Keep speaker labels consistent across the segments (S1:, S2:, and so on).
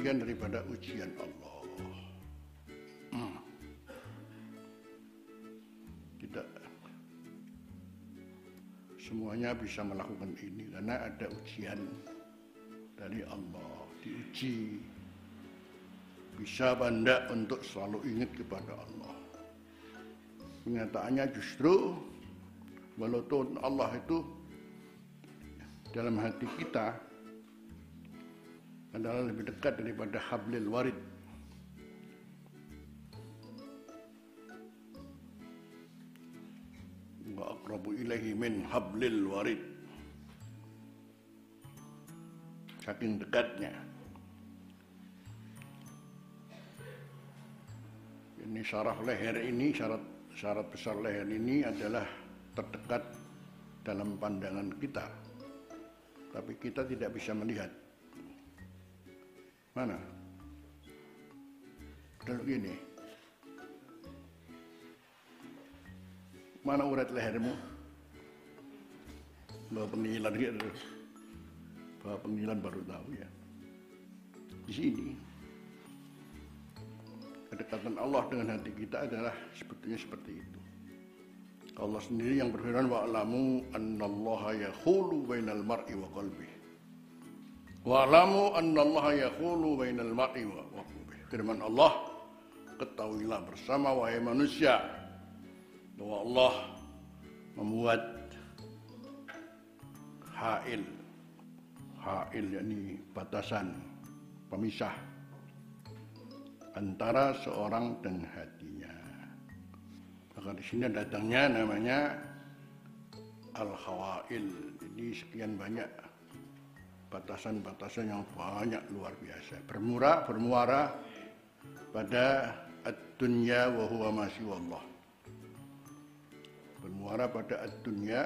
S1: bagian daripada ujian Allah. Hmm. Tidak semuanya bisa melakukan ini karena ada ujian dari Allah, diuji bisa banda untuk selalu ingat kepada Allah. Kenyataannya justru walaupun Allah itu dalam hati kita adalah lebih dekat daripada hablil warid. Wa aqrabu ilaihi min hablil warid. Saking dekatnya. Ini syaraf leher ini, syarat syarat besar leher ini adalah terdekat dalam pandangan kita. Tapi kita tidak bisa melihat. Mana? Duduk gini. Mana urat lehermu? Bawa pengilan gitu. Bawa pengilan baru tahu ya. Di sini. Kedekatan Allah dengan hati kita adalah sebetulnya seperti itu. Allah sendiri yang berfirman wa'lamu annallaha yakhulu bainal mar'i wa qalbihi. Wa'lamu annallaha yakhulu bainal mar'i wa qalbihi. Firman Allah, ketahuilah bersama wahai manusia bahwa Allah membuat hail hail yakni batasan pemisah antara seorang dan hatinya. Maka di sini datangnya namanya al-khawail. Jadi sekian banyak batasan-batasan yang banyak luar biasa. Bermurah, bermuara pada ad-dunya masih wallah. Bermuara pada ad-dunya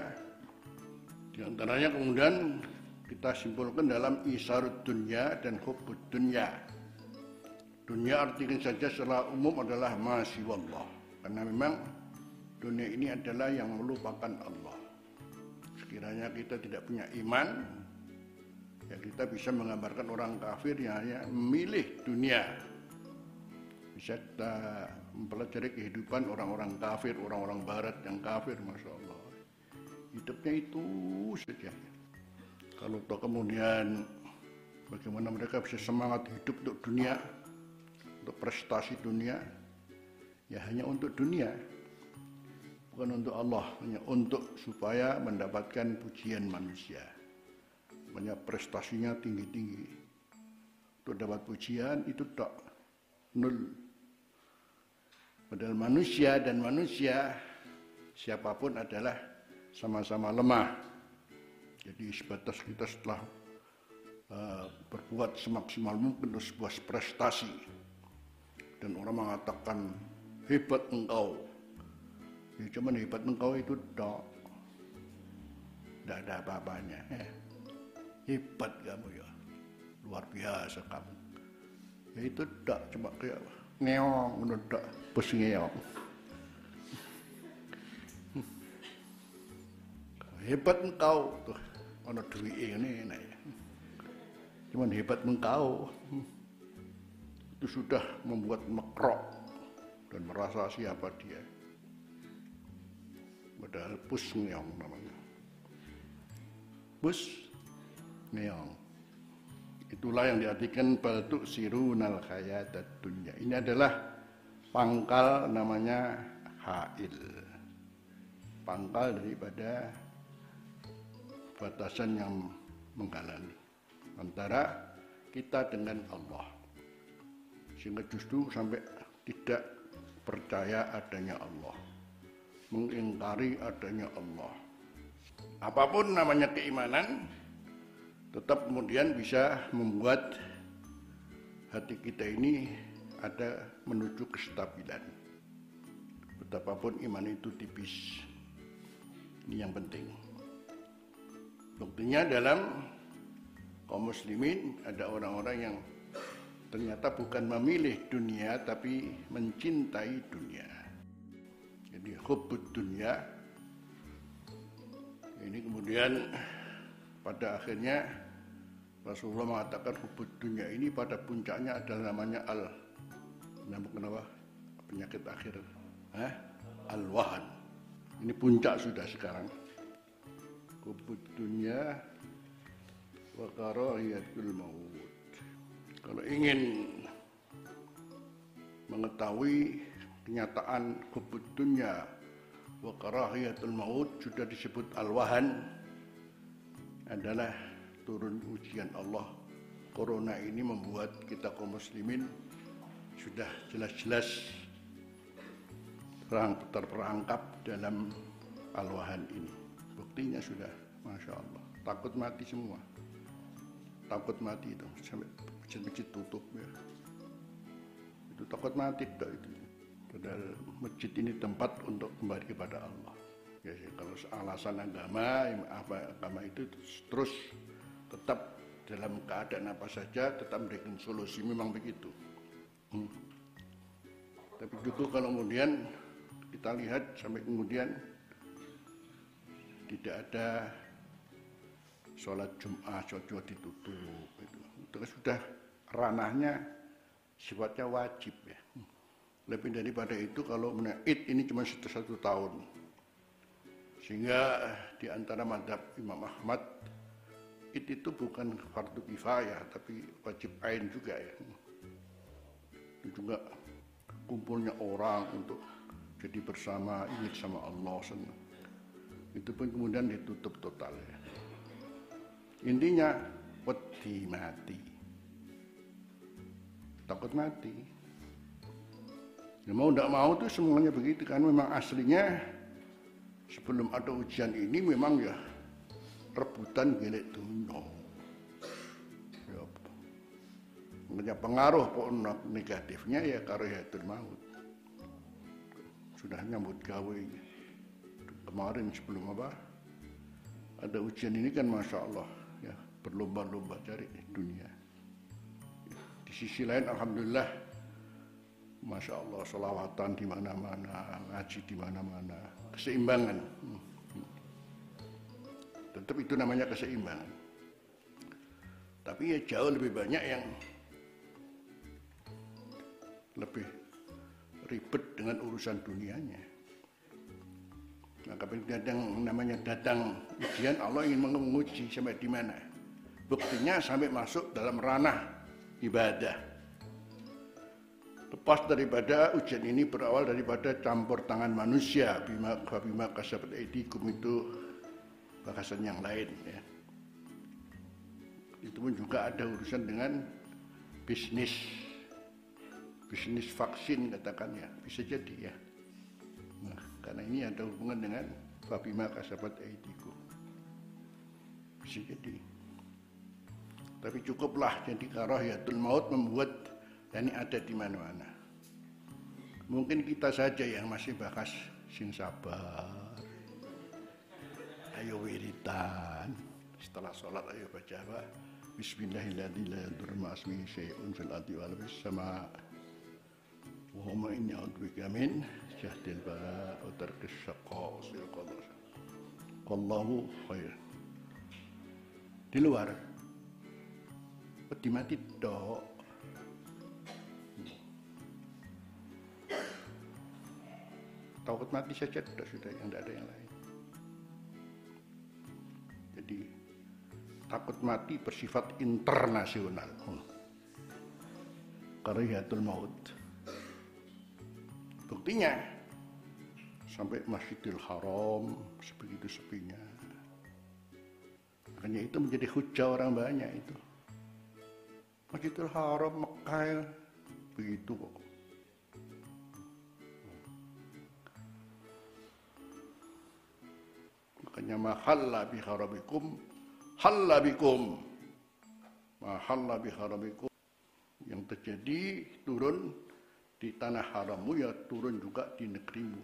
S1: di antaranya kemudian kita simpulkan dalam isarud dunya dan hubbud dunya. Dunia artikan saja secara umum adalah masih wallah. Karena memang dunia ini adalah yang melupakan Allah. Sekiranya kita tidak punya iman, ya kita bisa menggambarkan orang kafir yang hanya memilih dunia. Bisa kita mempelajari kehidupan orang-orang kafir, orang-orang barat yang kafir, Masya Allah. Hidupnya itu saja. Kalau toh kemudian bagaimana mereka bisa semangat hidup untuk dunia, untuk prestasi dunia, ya hanya untuk dunia, bukan untuk Allah, hanya untuk supaya mendapatkan pujian manusia. Banyak prestasinya tinggi-tinggi. Untuk dapat pujian itu tak nol. Padahal manusia dan manusia siapa pun adalah sama-sama lemah. Jadi sebatas kita setelah uh, berbuat semaksimal mungkin untuk sebuah prestasi dan orang mengatakan hebat engkau ya cuman hebat engkau itu dok tidak ada apa-apanya eh, hebat kamu ya luar biasa kamu ya itu tidak cuma kayak ngeong menurut bus ngeong hebat engkau tuh ada duit ini nah, ya. cuman hebat engkau itu sudah membuat mekrok dan merasa siapa dia. Padahal pus ngeong namanya. Pus ngeong. Itulah yang diartikan baltuk sirunal khayatat dunya. Ini adalah pangkal namanya hail. Pangkal daripada batasan yang menghalangi antara kita dengan Allah sehingga justru sampai tidak percaya adanya Allah mengingkari adanya Allah apa pun namanya keimanan tetap kemudian bisa membuat hati kita ini ada menuju kestabilan. Betapapun iman itu tipis. Ini yang penting. Buktinya dalam kaum muslimin ada orang-orang yang ternyata bukan memilih dunia tapi mencintai dunia. Jadi hubbud dunia. Ini kemudian pada akhirnya Rasulullah mengatakan hubud dunia ini pada puncaknya adalah namanya al nama kenapa? Penyakit akhir. Eh? al wahan ini puncak sudah sekarang. Hubud dunia wa karahiyatul maut. Kalau ingin mengetahui kenyataan hubud dunia wa karahiyatul maut sudah disebut al wahan adalah turun ujian Allah. Corona ini membuat kita kaum muslimin sudah jelas-jelas terperangkap dalam alwahan ini. Buktinya sudah, masya Allah. Takut mati semua. Takut mati itu sampai masjid-masjid tutup ya. Itu takut mati tak itu. Padahal masjid ini tempat untuk kembali kepada Allah. Ya, kalau alasan agama, apa agama itu terus tetap dalam keadaan apa saja tetap memberikan solusi. Memang begitu. Hmm. tapi juga kalau kemudian kita lihat sampai kemudian tidak ada sholat Jum'ah cocok ditutup itu. kan sudah ranahnya sifatnya wajib ya. Lebih daripada itu kalau id ini cuma satu, satu tahun. Sehingga di antara madhab Imam Ahmad Id itu bukan fardu kifayah tapi wajib ain juga ya. Itu juga kumpulnya orang untuk jadi bersama ingat sama Allah senang. Itu pun kemudian ditutup total ya. Intinya wedi mati. Takut mati. Ya mau tidak mau tuh semuanya begitu kan memang aslinya sebelum ada ujian ini memang ya rebutan gelek dunia. Ya, Makanya pengaruh negatifnya ya karihatul maut. Sudah nyambut gawe kemarin sebelum apa? Ada ujian ini kan masya Allah ya berlomba-lomba cari dunia. Di sisi lain alhamdulillah masya Allah solawatan di mana-mana ngaji di mana-mana keseimbangan. Hmm. Tetap itu namanya keseimbangan. Tapi ya jauh lebih banyak yang lebih ribet dengan urusan dunianya. Maka yang namanya datang ujian Allah ingin menguji sampai di mana. Buktinya sampai masuk dalam ranah ibadah. Lepas daripada ujian ini berawal daripada campur tangan manusia bima bima kasabat edikum itu bahasan yang lain ya. Itu pun juga ada urusan dengan bisnis bisnis vaksin katakan ya bisa jadi ya. Nah, karena ini ada hubungan dengan Fabima kasabat aidiku. Bisa jadi. Tapi cukuplah jadi karahiyatul maut membuat ini ada di mana-mana. Mungkin kita saja yang masih bahas sing sabar ayo wiritan setelah sholat ayo baca apa Bismillahirrahmanirrahim. Syai'un fil ardi wal sama. Wa huma inni a'udzubika min jahdil bala wa tarkis syaqqa sil qadar. Wallahu khair. Di luar. Peti mati dok takut mati saja sudah sudah yang tidak ada yang lain jadi takut mati bersifat internasional. Karihatul maut. Buktinya sampai Masjidil Haram sebegitu sepinya. Makanya itu menjadi hujah orang banyak itu. Masjidil Haram Mekah begitu kok. Makanya mahalla bi harabikum halla bikum. Mahalla bi harabikum yang terjadi turun di tanah harammu ya turun juga di negerimu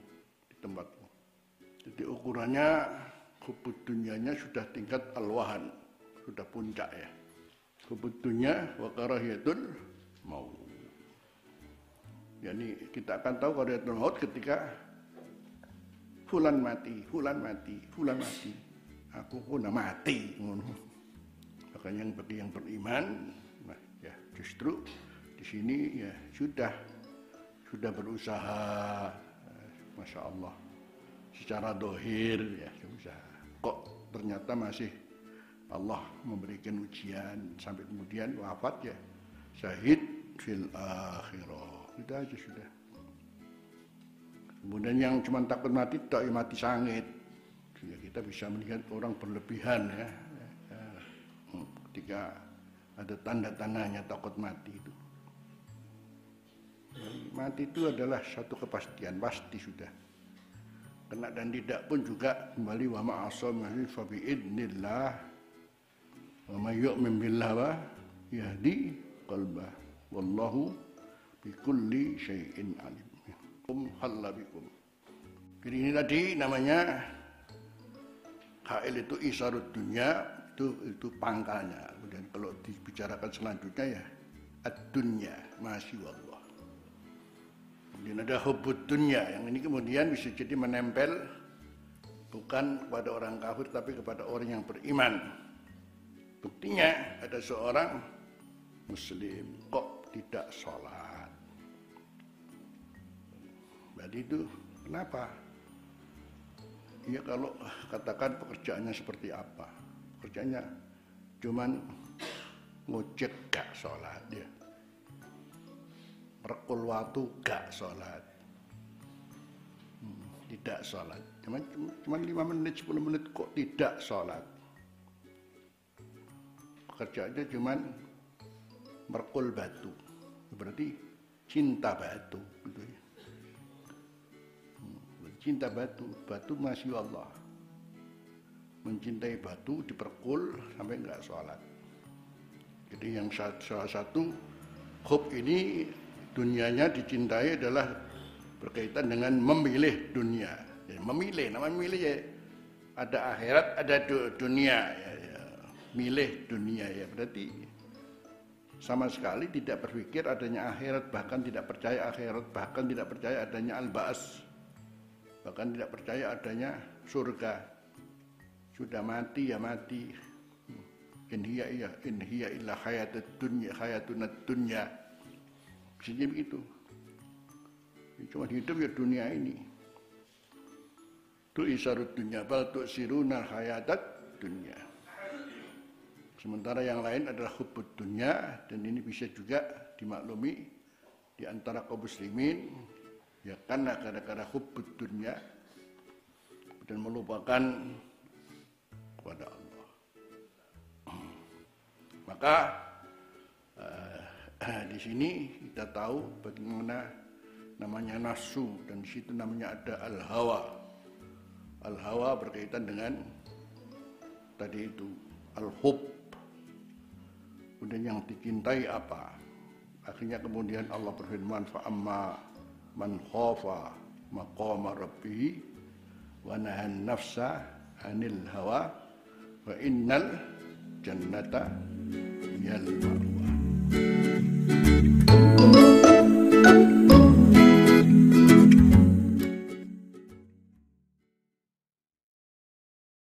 S1: di tempatmu. Jadi ukurannya hubud dunianya sudah tingkat alwahan sudah puncak ya. Hubud dunia wa karahiyatul maut. Yani kita akan tahu karahiyatul maut ketika fulan mati, fulan mati, fulan mati. Aku pun mati. Bahkan yang bagi yang beriman, nah ya justru di sini ya sudah sudah berusaha, eh, masya Allah, secara dohir ya berusaha. Kok ternyata masih Allah memberikan ujian sampai kemudian wafat ya syahid fil akhirah. Sudah aja sudah. Kemudian yang cuma takut mati tak ya mati sangit. Ya, kita bisa melihat orang berlebihan ya. Hmm, ketika ada tanda-tandanya takut mati itu. Mati itu adalah satu kepastian, pasti sudah. Kena dan tidak pun juga kembali wa ma'asam fa bi idnillah wa may yu'min wa yahdi qalbah wallahu bi kulli syai'in alim. Jadi ini tadi namanya Hail itu isarut dunia itu itu pangkalnya. Kemudian kalau dibicarakan selanjutnya ya ad-dunya masih Allah. Kemudian ada hubud dunia yang ini kemudian bisa jadi menempel bukan kepada orang kafir tapi kepada orang yang beriman. Buktinya ada seorang muslim kok tidak sholat. Berarti itu kenapa? Ya kalau katakan pekerjaannya seperti apa? Pekerjaannya cuman ngojek gak sholat ya. Merekul waktu gak sholat. Hmm, tidak sholat. Cuman, cuman 5 menit, 10 menit kok tidak sholat. Pekerjaannya cuman merekul batu. Berarti cinta batu gitu ya cinta batu batu masih Allah. Mencintai batu diperkul sampai enggak sholat. Jadi yang salah satu hub ini dunianya dicintai adalah berkaitan dengan memilih dunia. Jadi memilih nama memilih ya. Ada akhirat ada dunia ya, ya. milih dunia ya. Berarti sama sekali tidak berpikir adanya akhirat bahkan tidak percaya akhirat bahkan tidak percaya adanya al-ba'as bahkan tidak percaya adanya surga. Sudah mati ya mati. In hiya iya in hiya illa hayatud dunya hayatun dunya. Begitu. Cuma hidup ya dunia ini. Tu isarut dunya bal tu siruna hayatat dunya. Sementara yang lain adalah hubud dunya dan ini bisa juga dimaklumi di antara kaum muslimin ya karena gara-gara hubbud dunia dan melupakan kepada Allah. Maka uh, di sini kita tahu bagaimana namanya nafsu dan di situ namanya ada al hawa al hawa berkaitan dengan tadi itu al hub kemudian yang dicintai apa? Akhirnya kemudian Allah berfirman fa amma man khafa maqama rabbih wa nahan nafsa anil hawa wa innal jannata yal ma'wa